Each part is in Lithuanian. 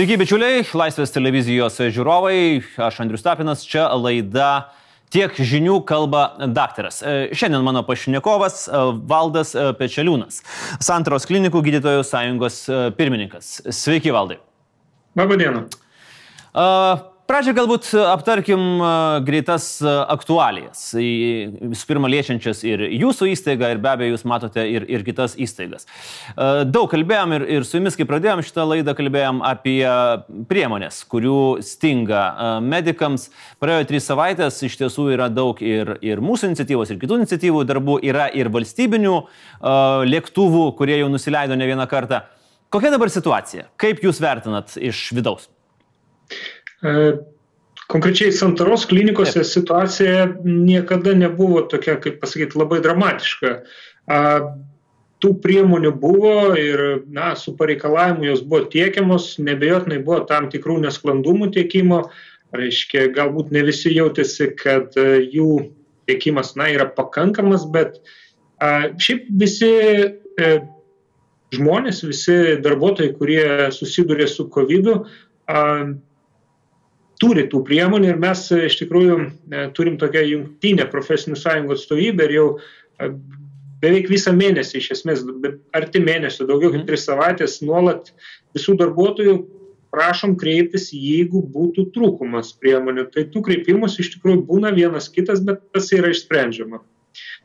Sveiki, bičiuliai, Laisvės televizijos žiūrovai, aš Andrius Tapinas, čia laida Tiek žinių kalba daktaras. E, šiandien mano pašnekovas e, Valdas e, Pečeliūnas, Santaros klinikų gydytojų sąjungos pirmininkas. Sveiki, Valdai. Labą dieną. Pradžią galbūt aptarkim greitas aktualijas. Visų pirma, liečiančias ir jūsų įstaigą, ir be abejo, jūs matote ir, ir kitas įstaigas. Daug kalbėjom ir, ir su jumis, kai pradėjom šitą laidą, kalbėjom apie priemonės, kurių stinga medikams. Praėjo trys savaitės, iš tiesų yra daug ir, ir mūsų iniciatyvos, ir kitų iniciatyvų darbų, yra ir valstybinių lėktuvų, kurie jau nusileido ne vieną kartą. Kokia dabar situacija? Kaip jūs vertinat iš vidaus? E, konkrečiai Santaros klinikose situacija niekada nebuvo tokia, kaip pasakyti, labai dramatiška. Tų priemonių buvo ir na, su pareikalavimu jos buvo tiekiamos, nebejotinai buvo tam tikrų nesklandumų tiekimo, reiškia, galbūt ne visi jautėsi, kad e, jų tiekimas na, yra pakankamas, bet šiaip visi e, žmonės, visi darbuotojai, kurie susidurė su COVID, a, turi tų priemonių ir mes e, iš tikrųjų e, turim tokią jungtinę profesinių sąjungų atstovybę ir jau e, beveik visą mėnesį, iš esmės, arti mėnesio, daugiau kaip mhm. tris savaitės, nuolat visų darbuotojų prašom kreiptis, jeigu būtų trūkumas priemonių. Tai tų kreipimus iš tikrųjų būna vienas kitas, bet tas yra išsprendžiama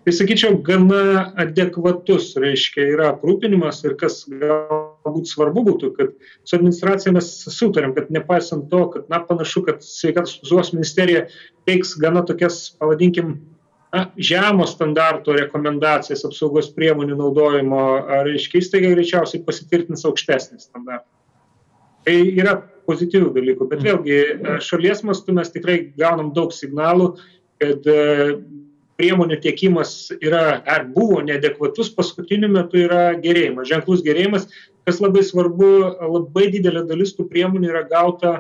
tai sakyčiau gana adekvatus reiškia yra aprūpinimas ir kas galbūt svarbu būtų kad su administracija mes sutarėm kad nepaisant to kad na panašu kad sveikatos apsaugos ministerija teiks gana tokias pavadinkim na žemo standarto rekomendacijas apsaugos priemonių naudojimo reiškia įstaiga greičiausiai pasitvirtins aukštesnį standartą. Tai yra pozityvių dalykų bet vėlgi šalies mastu mes tikrai gaunam daug signalų kad priemonių tiekimas yra ar buvo neadekvatus paskutiniu metu yra gerėjimas ženklus gerėjimas. Kas labai svarbu labai didelė dalis tų priemonių yra gauta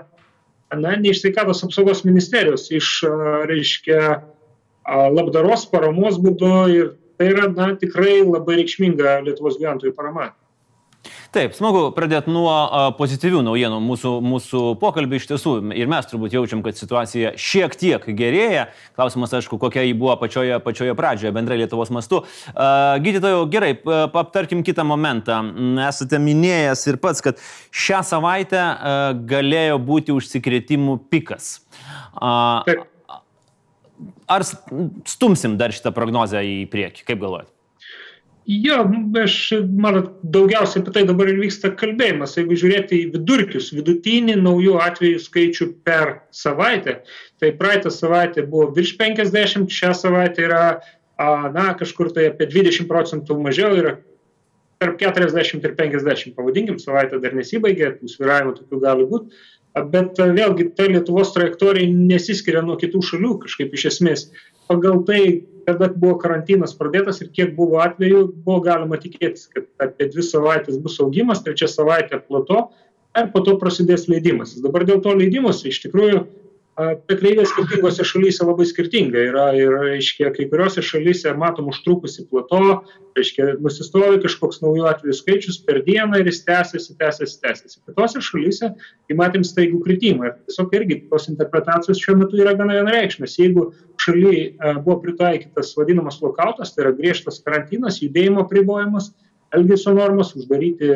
na ne iš sveikatos apsaugos ministerijos iš reiškia labdaros paramos būdu ir tai yra na tikrai labai reikšminga lietuvos gyventojų parama Taip, smagu pradėti nuo a, pozityvių naujienų mūsų, mūsų pokalbį iš tiesų. Ir mes turbūt jaučiam, kad situacija šiek tiek gerėja. Klausimas, aišku, kokia jį buvo pačioje, pačioje pradžioje, bendrai Lietuvos mastu. A, gydytojau, gerai, aptarkim kitą momentą. Esate minėjęs ir pats, kad šią savaitę a, galėjo būti užsikrėtimų pikas. A, ar stumsim dar šitą prognozę į priekį? Kaip galvojate? Jo, aš, manot, daugiausiai apie tai dabar ir vyksta kalbėjimas. Jeigu žiūrėti į vidurkius, vidutinį naujų atvejų skaičių per savaitę, tai praeitą savaitę buvo virš 50, šią savaitę yra, na, kažkur tai apie 20 procentų mažiau, yra tarp 40 ir 50, pavadinkim, savaitę dar nesibaigė, tų sviravimų tokių gali būti, bet vėlgi ta Lietuvos trajektorija nesiskiria nuo kitų šalių kažkaip iš esmės. Pagal tai, kada buvo karantinas pradėtas ir kiek buvo atvejų, buvo galima tikėtis, kad apie dvi savaitės bus augimas, trečia savaitė plato, ir po to prasidės leidimas. Dabar dėl to leidimus iš tikrųjų kreivė skirtingose šalyse labai skirtinga. Yra ir reiškia kai kuriose šalyse matom užtrukusį plato reiškia nusistovi kažkoks naujų atvejų skaičius per dieną ir jis tęsiasi tęsiasi tęsiasi. Kitose šalyse kai matėm staigų kritimą ir tiesiog irgi tos interpretacijos šiuo metu yra gana vienareikšmės. Jeigu šaly buvo pritaikytas vadinamas lokautas tai yra griežtas karantinas judėjimo apribojimas elgesio normos uždaryti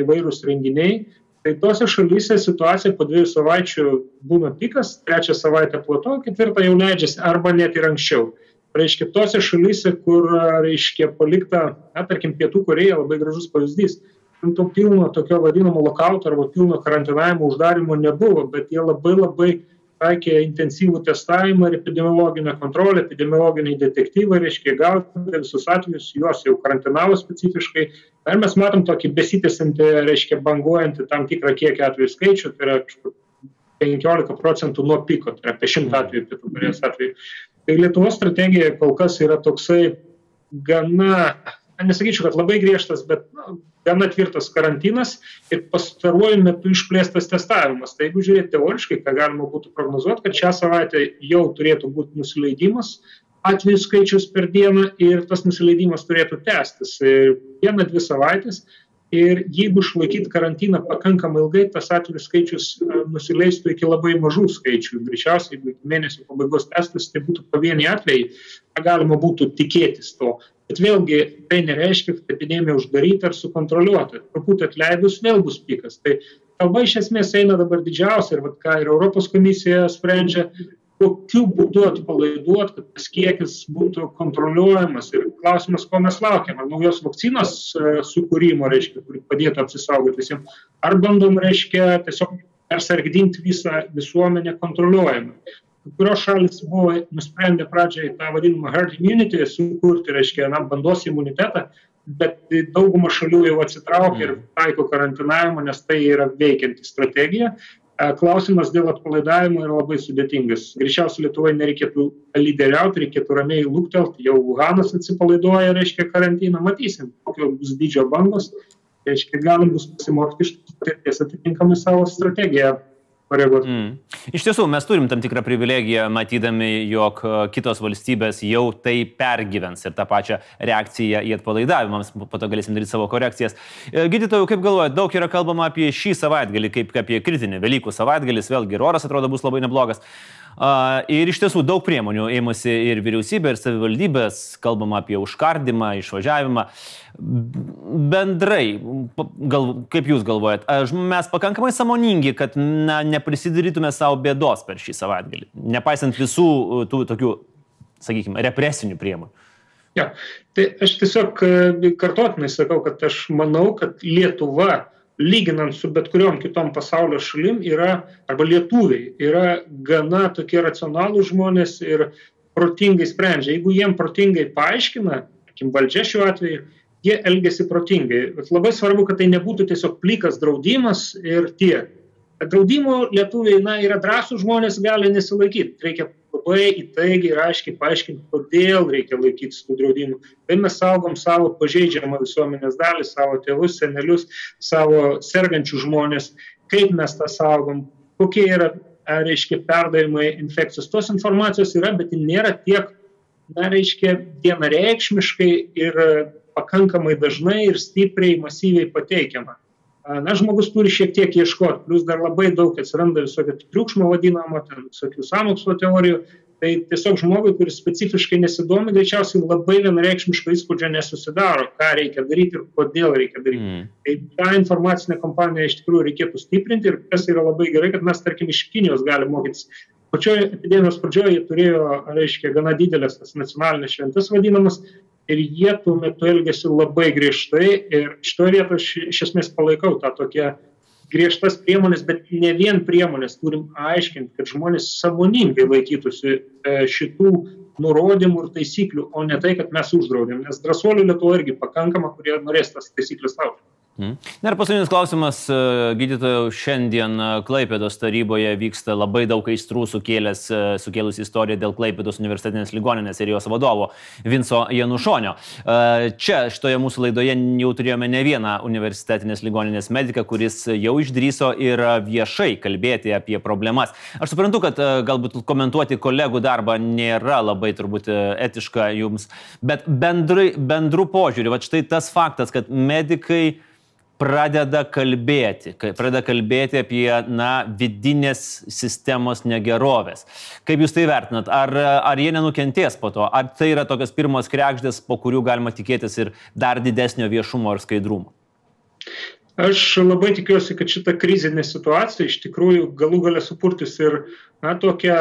įvairūs renginiai. Tai tose šalyse situacija po dviejų savaičių būna pikas trečią savaitę plato ketvirtą jau leidžiasi arba net ir anksčiau. Reiškia tose šalyse kur reiškia palikta na tarkim pietų korėja labai gražus pavyzdys ten to pilno tokio vadinamo lokauto arba pilno karantinavimo uždarymo nebuvo bet jie labai labai taikė intensyvų testavimą ir epidemiologinę kontrolę epidemiologiniai detektyvai reiškia gaudė visus atvejus juos jau karantinavo specifiškai. Ir mes matom tokį besitęsiantį reiškia banguojantį tam tikrą kiekį atvejų skaičių tai yra kažkur penkiolika procentų nuo piko tai yra apie šimtą atvejų pietų korėjos atveju tai lietuvos strategija kol kas yra toksai gana nesakyčiau kad labai griežtas bet na gana tvirtas karantinas ir pastaruoju metu išplėstas testavimas. Tai jeigu žiūrėt teoriškai ką galima būtų prognozuot kad šią savaitę jau turėtų būt nusileidimas atvejų skaičius per dieną ir tas nusileidimas turėtų tęstis. Vieną dvi savaites ir jeigu išlaikyt karantiną pakankamai ilgai tas atvejų skaičius nusileistų iki labai mažų skaičių. Greičiausiai jeigu iki mėnesio pabaigos tęstųsi tai būtų pavieniai atvejai galima būtų tikėtis to. Bet vėlgi tai nereiškia kad epidemija uždaryta ar sukontroliuota. Truputį atleidus vėl bus pikas. Tai kalba iš esmės eina dabar didžiausia ir vat ką ir europos komisija sprendžia kokiu būdu atpalaiduot kad tas kiekis būtų kontroliuojamas. Ir klausimas ko mes laukiam ar naujos vakcinos e, sukūrimo reiškia kuri padėtų apsisaugot visiem. Ar bandom reiškia tiesiog persargdint visą visuomenę kontroliuojamai kai kurios šalys buvo nusprendę pradžiai tą vadinamą herd immunity sukurti reiškia na bandos imunitetą bet dauguma šalių jau atsitraukė ir taiko karantinavimą nes tai yra veikianti strategija Klausimas dėl atpalaidavimo yra labai sudėtingas. Greičiausiai Lietuvoje nereikėtų lyderiauti, reikėtų ramiai lūktelti, jau Wuhanas atsipalaiduoja, reiškia karantiną, matysim, kokio bus dydžio bangos, reiškia galim bus pasimokyti iš patirties atitinkamai savo strategiją koreguoti. Mm. Iš tiesų, mes turim tam tikrą privilegiją, matydami, jog e, kitos valstybės jau tai pergyvens ir tą pačią reakciją į atpalaidavimą, mes po to galėsim daryti savo korekcijas. E, gydytojų, kaip galvojate, daug yra kalbama apie šį savaitgalį, kaip apie kritinį Velykų savaitgalis, vėlgi ir oras atrodo bus labai neblogas. Ir iš tiesų daug priemonių ėmėsi ir vyriausybė, ir savivaldybės, kalbama apie užkardimą, išvažiavimą. Bendrai, gal, kaip Jūs galvojat, mes pakankamai samoningi, kad na, neprisidarytume savo bėdos per šį savaitgalį, nepaisant visų tų tokių, sakykime, represinių priemonių. Ja, tai aš tiesiog e, kartotinai sakau, kad aš manau, kad Lietuva lyginant su bet kuriom kitom pasaulio šalim yra, arba lietuviai, yra gana tokie racionalūs žmonės ir protingai sprendžia. Jeigu jiem protingai paaiškina, tarkim, valdžia šiuo atveju, jie elgesi protingai. Bet labai svarbu, kad tai nebūtų tiesiog plikas draudimas ir tiek. Draudimo lietuviai, na, yra drąsų žmonės, gali nesilaikyti. Reikia labai įtaigiai ir aiškiai paaiškinti, kodėl reikia laikytis tų draudimų. Tai mes saugom savo pažeidžiamą visuomenės dalį, savo tėvus, senelius, savo sergančių žmonės, kaip mes tą saugom, kokie yra, reiškia, perdavimai infekcijos. Tos informacijos yra, bet nėra tiek, na, reiškia, vienareikšmiškai ir pakankamai dažnai ir stipriai, masyviai pateikiama na, žmogus turi šiek tiek ieškoti, plus dar labai daug atsiranda visokio triukšmo vadinamo, ten visokių samokslo teorijų, tai tiesiog žmogui, kuris specifiškai nesidomi, greičiausiai labai vienareikšmiško įspūdžio nesusidaro, ką reikia daryti ir kodėl reikia daryti. Mm. Tai tą informacinę kompaniją iš tikrųjų reikėtų stiprinti ir kas yra labai gerai, kad mes, tarkim, iš Kinijos galime mokytis. Pačioje epidemijos pradžioje jie turėjo, reiškia, gana didelės tas nacionalinės šventas vadinamas, ir jie tuo metu elgėsi labai griežtai ir šitoje vietoje aš iš esmės palaikau tą tokią griežtas priemonės, bet ne vien priemonės, turim aiškinti, kad žmonės samoningai laikytųsi e, šitų nurodymų ir taisyklių, o ne tai, kad mes uždraudėm, nes drąsuolių Lietuvoje irgi pakankama, kurie norės tas taisyklės laukti. Mhm. Na ir paskutinis klausimas, e, gydytojų, šiandien e, Klaipėdos taryboje vyksta labai daug aistrų sukėlęs, e, sukėlus istoriją dėl Klaipėdos universitetinės ligoninės ir jos vadovo Vinco Janušonio. Čia šitoje mūsų laidoje jau turėjome ne vieną universitetinės ligoninės mediką, kuris jau išdryso ir viešai kalbėti apie problemas. Aš suprantu, kad galbūt komentuoti kolegų darbą nėra labai turbūt etiška jums, bet bendrai, bendrų požiūrių, va štai tas faktas, kad medikai pradeda kalbėti, pradeda kalbėti apie na, vidinės sistemos negerovės. Kaip Jūs tai vertinat? Ar, ar jie nenukentės po to? Ar tai yra tokios pirmos krekždės, po kurių galima tikėtis ir dar didesnio viešumo ir skaidrumo? Aš labai tikiuosi, kad šita krizinė situacija iš tikrųjų galų galę supurtis ir na, tokią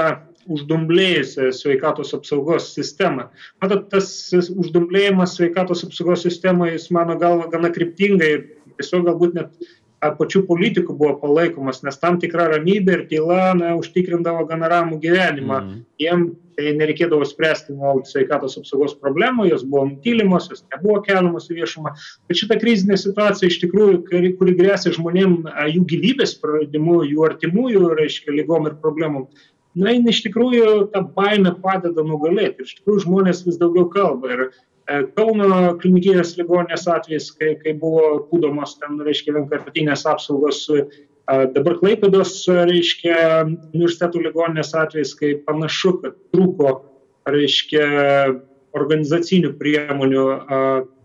uždumblėjusią sveikatos apsaugos sistemą. Matot, tas uždumblėjimas sveikatos apsaugos sistemoje, jis mano galva gana kryptingai tiesiog galbūt net pačių politikų buvo palaikomas, nes tam tikra ramybė ir tyla na, užtikrindavo gana ramų gyvenimą. Mm. Jiem tai nereikėdavo spręsti nuolat sveikatos apsaugos problemų, jos buvo nutylimos, jos nebuvo keliamos į viešumą. Bet šita krizinė situacija iš tikrųjų, kuri grėsia žmonėm jų gyvybės praradimu, jų artimųjų, reiškia, lygom ir problemom, na, jin iš tikrųjų tą baimę padeda nugalėti. Ir iš tikrųjų žmonės vis daugiau kalba. Ir Kauno klinikinės ligoninės atvejais, kai, kai buvo kūdomos ten, reiškia, vienkartinės apsaugos, e, dabar Klaipėdos, reiškia, universitetų ligoninės atvejais, kai panašu, kad trūko, reiškia, organizacinių priemonių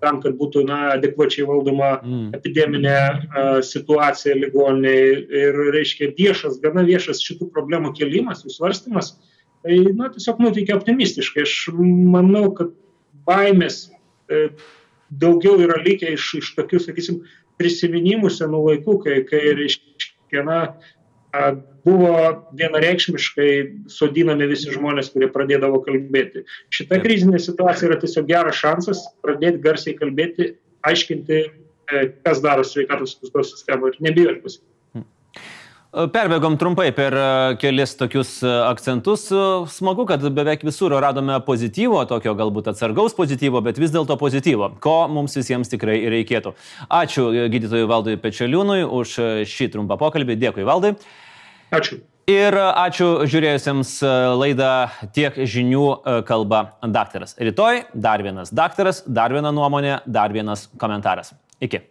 tam, kad būtų na, adekvačiai valdoma mm. epideminė situacija ligoniniai ir, reiškia, viešas, gana viešas šitų problemų kelimas, jų svarstymas, tai, na, tiesiog nuteikia optimistiškai. Aš manau, kad baimės e, daugiau yra likę iš, iš tokių, sakysim, prisiminimų senų laikų, kai, kai reiškia, na, buvo vienareikšmiškai sodinami visi žmonės, kurie pradėdavo kalbėti. Šita krizinė situacija yra tiesiog geras šansas pradėti garsiai kalbėti, aiškinti, e, kas daro sveikatos apsaugos sistemoje ir nebijoti pasakyti. Perbėgom trumpai per e, kelis tokius e, akcentus. Smagu, kad beveik visur radome pozityvo, tokio galbūt atsargaus pozityvo, bet vis dėlto pozityvo, ko mums visiems tikrai reikėtų. Ačiū gydytojui Valdui Pečeliūnui už šį trumpą pokalbį. Dėkui, Valdai. Ačiū. Ir ačiū žiūrėjusiems e, laidą tiek žinių e, kalba daktaras. Rytoj dar vienas daktaras, dar viena nuomonė, dar vienas komentaras. Iki.